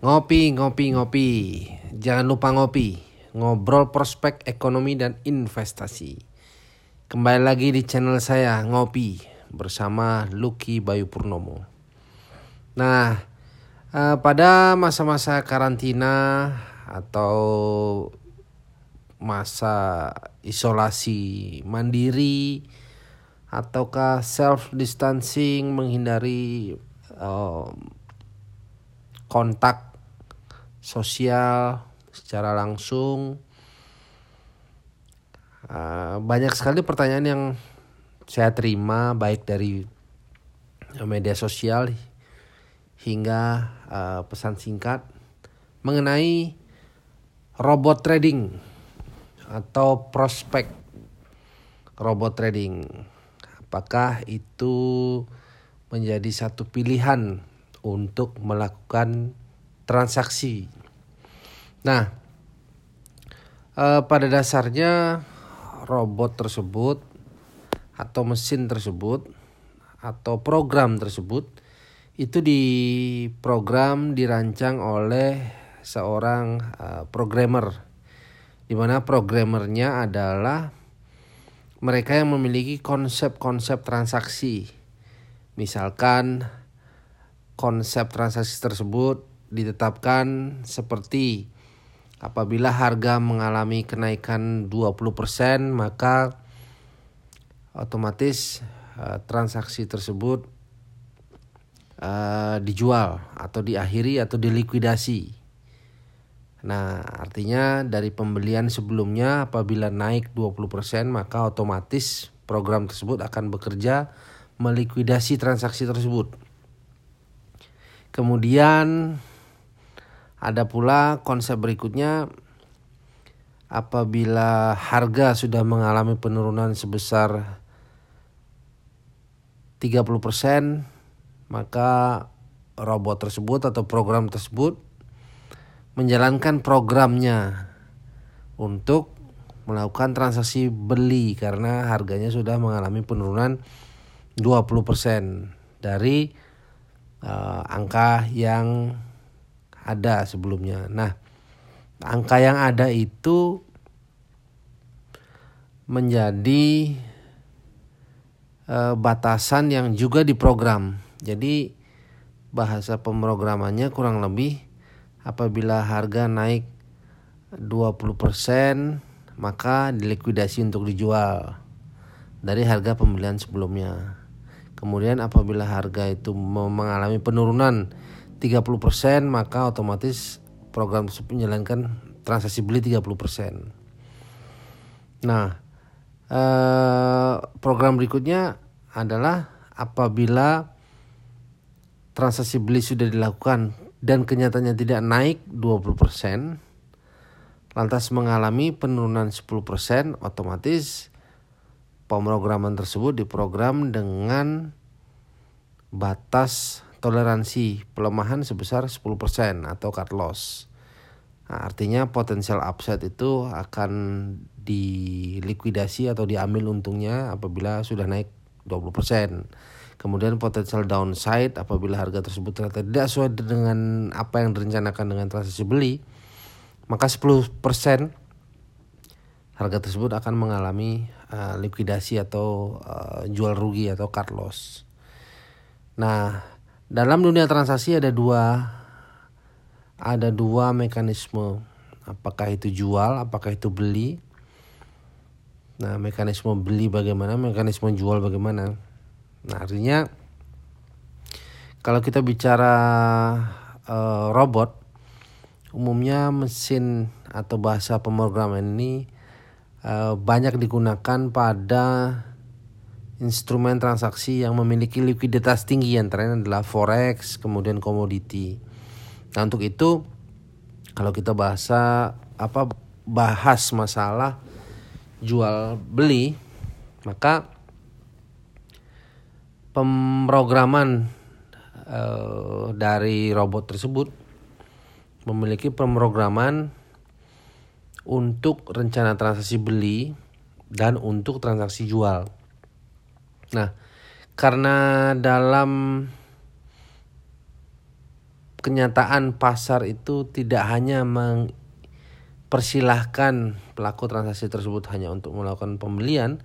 Ngopi, ngopi, ngopi. Jangan lupa ngopi. Ngobrol prospek ekonomi dan investasi. Kembali lagi di channel saya Ngopi bersama Lucky Bayu Purnomo. Nah, eh, pada masa-masa karantina atau masa isolasi mandiri ataukah self distancing menghindari um, kontak sosial secara langsung uh, banyak sekali pertanyaan yang saya terima baik dari media sosial hingga uh, pesan singkat mengenai robot trading atau prospek robot trading. Apakah itu menjadi satu pilihan untuk melakukan transaksi. Nah, eh, pada dasarnya robot tersebut atau mesin tersebut atau program tersebut itu diprogram dirancang oleh seorang uh, programmer di mana programmernya adalah mereka yang memiliki konsep-konsep transaksi misalkan konsep transaksi tersebut ditetapkan seperti apabila harga mengalami kenaikan 20% maka otomatis uh, transaksi tersebut uh, dijual atau diakhiri atau dilikuidasi. Nah, artinya dari pembelian sebelumnya apabila naik 20% maka otomatis program tersebut akan bekerja melikuidasi transaksi tersebut. Kemudian ada pula konsep berikutnya apabila harga sudah mengalami penurunan sebesar 30% maka robot tersebut atau program tersebut menjalankan programnya untuk melakukan transaksi beli karena harganya sudah mengalami penurunan 20% dari uh, angka yang ada sebelumnya. Nah, angka yang ada itu menjadi uh, batasan yang juga diprogram. Jadi bahasa pemrogramannya kurang lebih apabila harga naik 20% maka dilikuidasi untuk dijual dari harga pembelian sebelumnya. Kemudian apabila harga itu mengalami penurunan 30% maka otomatis program tersebut menjalankan transaksi beli 30%. Nah, eh, program berikutnya adalah apabila transaksi beli sudah dilakukan dan kenyataannya tidak naik 20% lantas mengalami penurunan 10% otomatis pemrograman tersebut diprogram dengan batas toleransi pelemahan sebesar 10% atau cut loss. Nah, artinya potensial upside itu akan dilikuidasi atau diambil untungnya apabila sudah naik 20%. Kemudian potensial downside apabila harga tersebut ternyata tidak sesuai dengan apa yang direncanakan dengan transaksi beli, maka 10% harga tersebut akan mengalami uh, likuidasi atau uh, jual rugi atau cut loss. Nah, dalam dunia transaksi ada dua ada dua mekanisme. Apakah itu jual, apakah itu beli? Nah, mekanisme beli bagaimana, mekanisme jual bagaimana? Nah, artinya kalau kita bicara uh, robot, umumnya mesin atau bahasa pemrograman ini uh, banyak digunakan pada instrumen transaksi yang memiliki likuiditas tinggi antara lain adalah forex, kemudian komoditi. Nah, untuk itu kalau kita bahasa apa bahas masalah jual beli, maka pemrograman e, dari robot tersebut memiliki pemrograman untuk rencana transaksi beli dan untuk transaksi jual. Nah, karena dalam kenyataan pasar itu tidak hanya mempersilahkan pelaku transaksi tersebut hanya untuk melakukan pembelian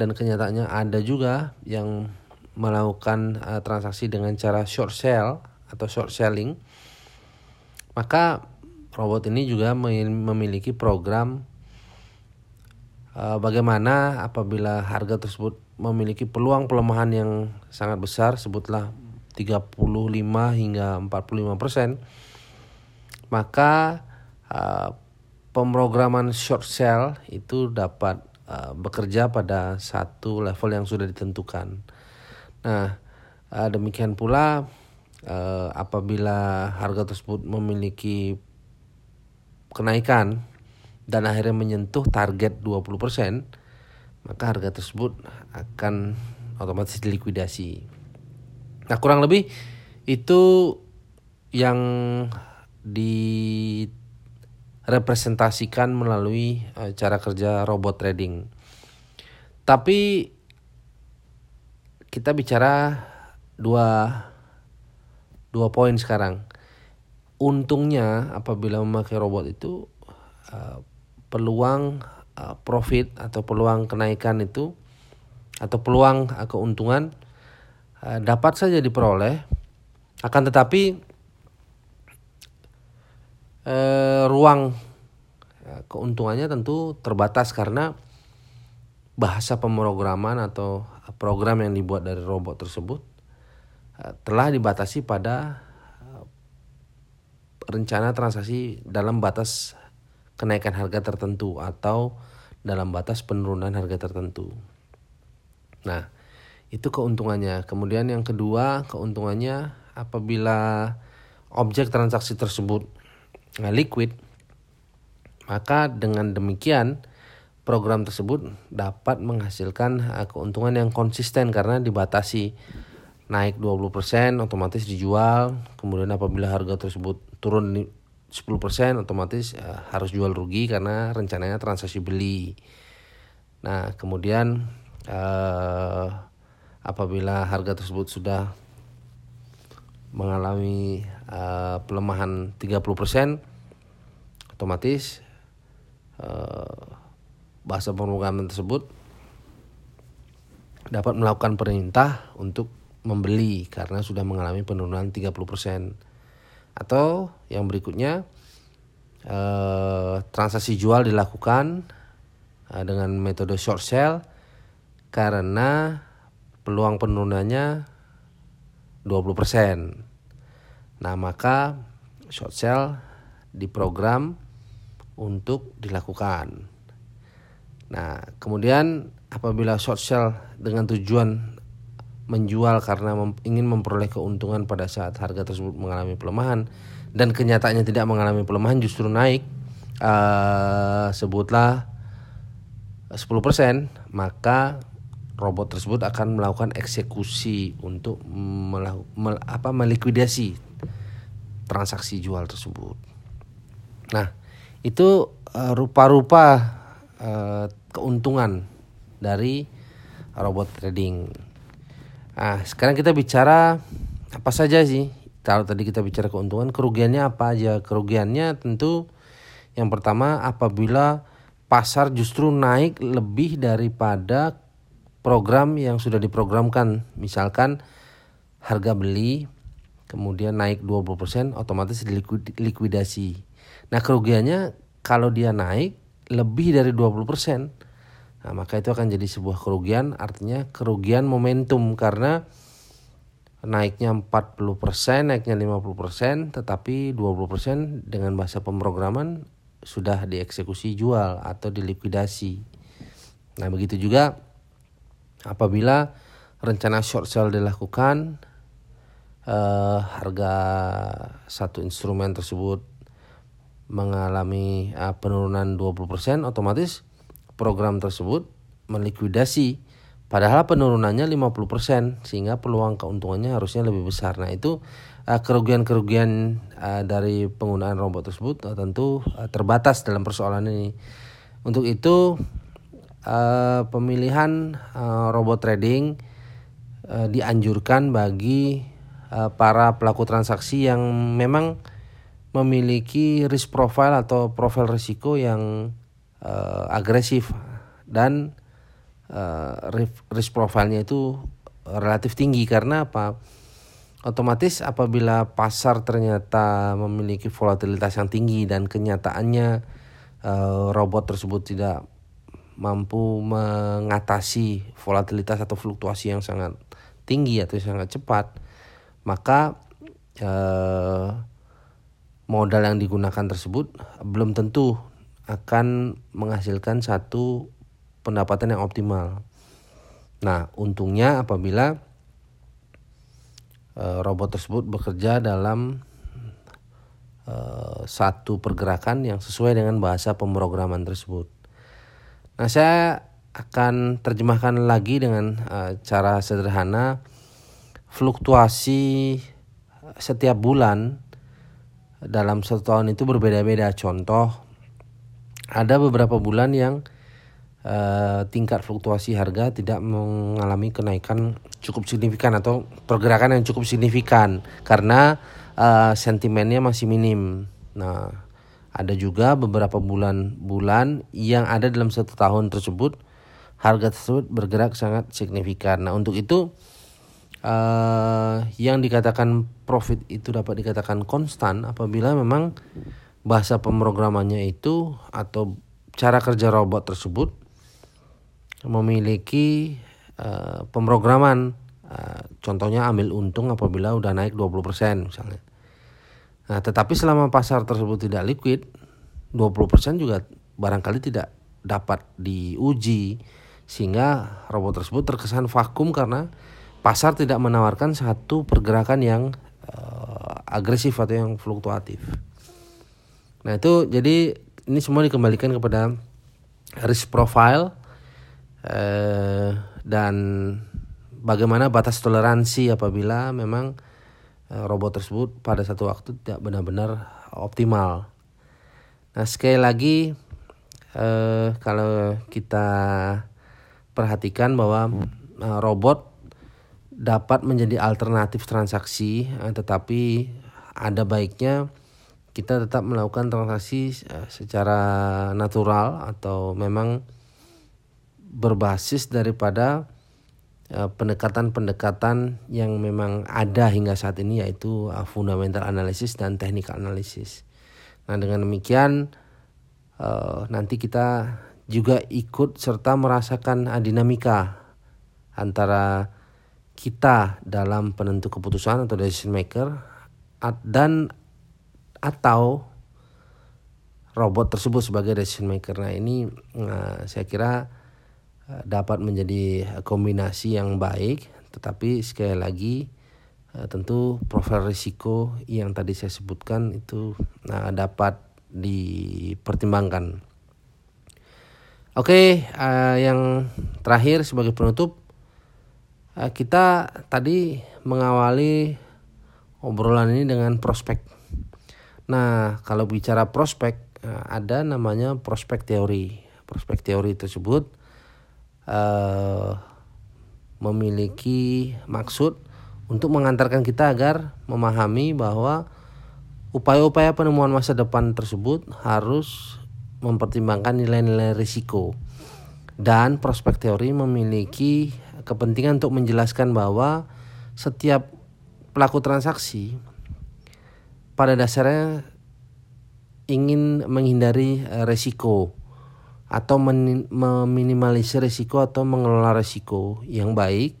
dan kenyataannya ada juga yang melakukan uh, transaksi dengan cara short sell atau short selling maka robot ini juga memiliki program uh, bagaimana apabila harga tersebut memiliki peluang pelemahan yang sangat besar sebutlah 35 hingga 45 persen maka uh, pemrograman short sell itu dapat uh, bekerja pada satu level yang sudah ditentukan. Nah, uh, demikian pula uh, apabila harga tersebut memiliki kenaikan dan akhirnya menyentuh target 20%, maka harga tersebut akan otomatis dilikuidasi. Nah, kurang lebih itu yang direpresentasikan melalui uh, cara kerja robot trading. Tapi kita bicara dua dua poin sekarang. Untungnya apabila memakai robot itu uh, peluang uh, profit atau peluang kenaikan itu atau peluang uh, keuntungan Eh, dapat saja diperoleh. Akan tetapi ruang ya, keuntungannya tentu terbatas karena bahasa pemrograman atau program yang dibuat dari robot tersebut telah dibatasi pada rencana transaksi dalam batas kenaikan harga tertentu atau dalam batas penurunan harga tertentu. Nah, itu keuntungannya. Kemudian yang kedua, keuntungannya apabila objek transaksi tersebut liquid, maka dengan demikian program tersebut dapat menghasilkan uh, keuntungan yang konsisten karena dibatasi naik 20% otomatis dijual, kemudian apabila harga tersebut turun 10% otomatis uh, harus jual rugi karena rencananya transaksi beli. Nah, kemudian uh, apabila harga tersebut sudah mengalami uh, pelemahan 30% otomatis uh, bahasa pemrograman tersebut dapat melakukan perintah untuk membeli karena sudah mengalami penurunan 30% atau yang berikutnya eh, transaksi jual dilakukan eh, dengan metode short sell karena peluang penurunannya 20%. Nah, maka short sell diprogram untuk dilakukan. Nah, kemudian apabila short sell dengan tujuan menjual karena mem ingin memperoleh keuntungan pada saat harga tersebut mengalami pelemahan dan kenyataannya tidak mengalami pelemahan justru naik uh, sebutlah 10% maka robot tersebut akan melakukan eksekusi untuk melaku, mel, apa melikuidasi transaksi jual tersebut. Nah, itu uh, rupa-rupa uh, keuntungan dari robot trading. Nah, sekarang kita bicara apa saja sih? Kalau tadi kita bicara keuntungan, kerugiannya apa aja? Kerugiannya tentu yang pertama apabila pasar justru naik lebih daripada program yang sudah diprogramkan misalkan harga beli kemudian naik 20% otomatis dilikuidasi. Nah, kerugiannya kalau dia naik lebih dari 20%, nah maka itu akan jadi sebuah kerugian, artinya kerugian momentum karena naiknya 40%, naiknya 50%, tetapi 20% dengan bahasa pemrograman sudah dieksekusi jual atau dilikuidasi. Nah, begitu juga apabila rencana short sell dilakukan uh, harga satu instrumen tersebut mengalami uh, penurunan 20% otomatis program tersebut melikuidasi padahal penurunannya 50% sehingga peluang keuntungannya harusnya lebih besar. Nah, itu uh, kerugian-kerugian uh, dari penggunaan robot tersebut uh, tentu terbatas dalam persoalan ini. Untuk itu pemilihan robot trading dianjurkan bagi para pelaku transaksi yang memang memiliki risk profile atau profil risiko yang uh, agresif dan uh, risk profilnya itu relatif tinggi karena apa? Otomatis apabila pasar ternyata memiliki volatilitas yang tinggi dan kenyataannya uh, robot tersebut tidak mampu mengatasi volatilitas atau fluktuasi yang sangat tinggi atau sangat cepat, maka uh, modal yang digunakan tersebut belum tentu akan menghasilkan satu pendapatan yang optimal. Nah, untungnya apabila Eh, robot tersebut bekerja dalam uh, satu pergerakan yang sesuai dengan bahasa pemrograman tersebut. Nah, saya akan terjemahkan lagi dengan uh, cara sederhana fluktuasi setiap bulan dalam satu tahun itu berbeda-beda. Contoh, ada beberapa bulan yang uh, tingkat fluktuasi harga tidak mengalami kenaikan cukup signifikan atau pergerakan yang cukup signifikan karena uh, sentimennya masih minim. Nah, ada juga beberapa bulan-bulan yang ada dalam satu tahun tersebut harga tersebut bergerak sangat signifikan. Nah, untuk itu uh, yang dikatakan profit itu dapat dikatakan konstan apabila memang bahasa pemrogramannya itu atau cara kerja robot tersebut memiliki uh, pemrograman uh, contohnya ambil untung apabila udah naik 20% misalnya. Nah, tetapi selama pasar tersebut tidak liquid, 20% juga barangkali tidak dapat diuji sehingga robot tersebut terkesan vakum karena pasar tidak menawarkan satu pergerakan yang uh, agresif atau yang fluktuatif. Nah, itu jadi ini semua dikembalikan kepada risk profile eh, dan bagaimana batas toleransi apabila memang eh, robot tersebut pada satu waktu tidak benar-benar optimal. Nah sekali lagi eh, kalau kita perhatikan bahwa robot dapat menjadi alternatif transaksi, tetapi ada baiknya kita tetap melakukan transaksi eh, secara natural atau memang berbasis daripada eh, pendekatan-pendekatan yang memang ada hingga saat ini yaitu uh, fundamental analysis dan technical analysis. Nah dengan demikian nanti kita juga ikut serta merasakan dinamika antara kita dalam penentu keputusan atau decision maker dan atau robot tersebut sebagai decision maker. Nah ini nah, saya kira dapat menjadi kombinasi yang baik tetapi sekali lagi eh, tentu profil risiko yang tadi saya sebutkan itu nah, dapat dipertimbangkan. Oke, uh, yang terakhir sebagai penutup uh, kita tadi mengawali obrolan ini dengan prospek. Nah, kalau bicara prospek uh, ada namanya prospek teori. Prospek teori tersebut uh, memiliki maksud untuk mengantarkan kita agar memahami bahwa upaya-upaya penemuan masa depan tersebut harus mempertimbangkan nilai-nilai risiko dan prospek teori memiliki kepentingan untuk menjelaskan bahwa setiap pelaku transaksi pada dasarnya ingin menghindari eh, risiko atau meminimalisir risiko atau mengelola risiko yang baik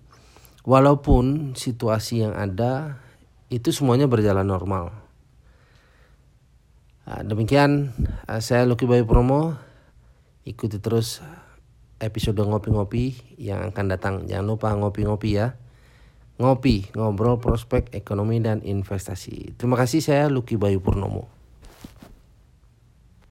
walaupun situasi yang ada itu semuanya berjalan normal. Nah, demikian ah, saya Lucky Bayu Promo ikuti terus episode ngopi-ngopi yang akan datang. Jangan lupa ngopi-ngopi ya. Ngopi, ngobrol prospek ekonomi dan investasi. Terima kasih saya Lucky Bayu Purnomo.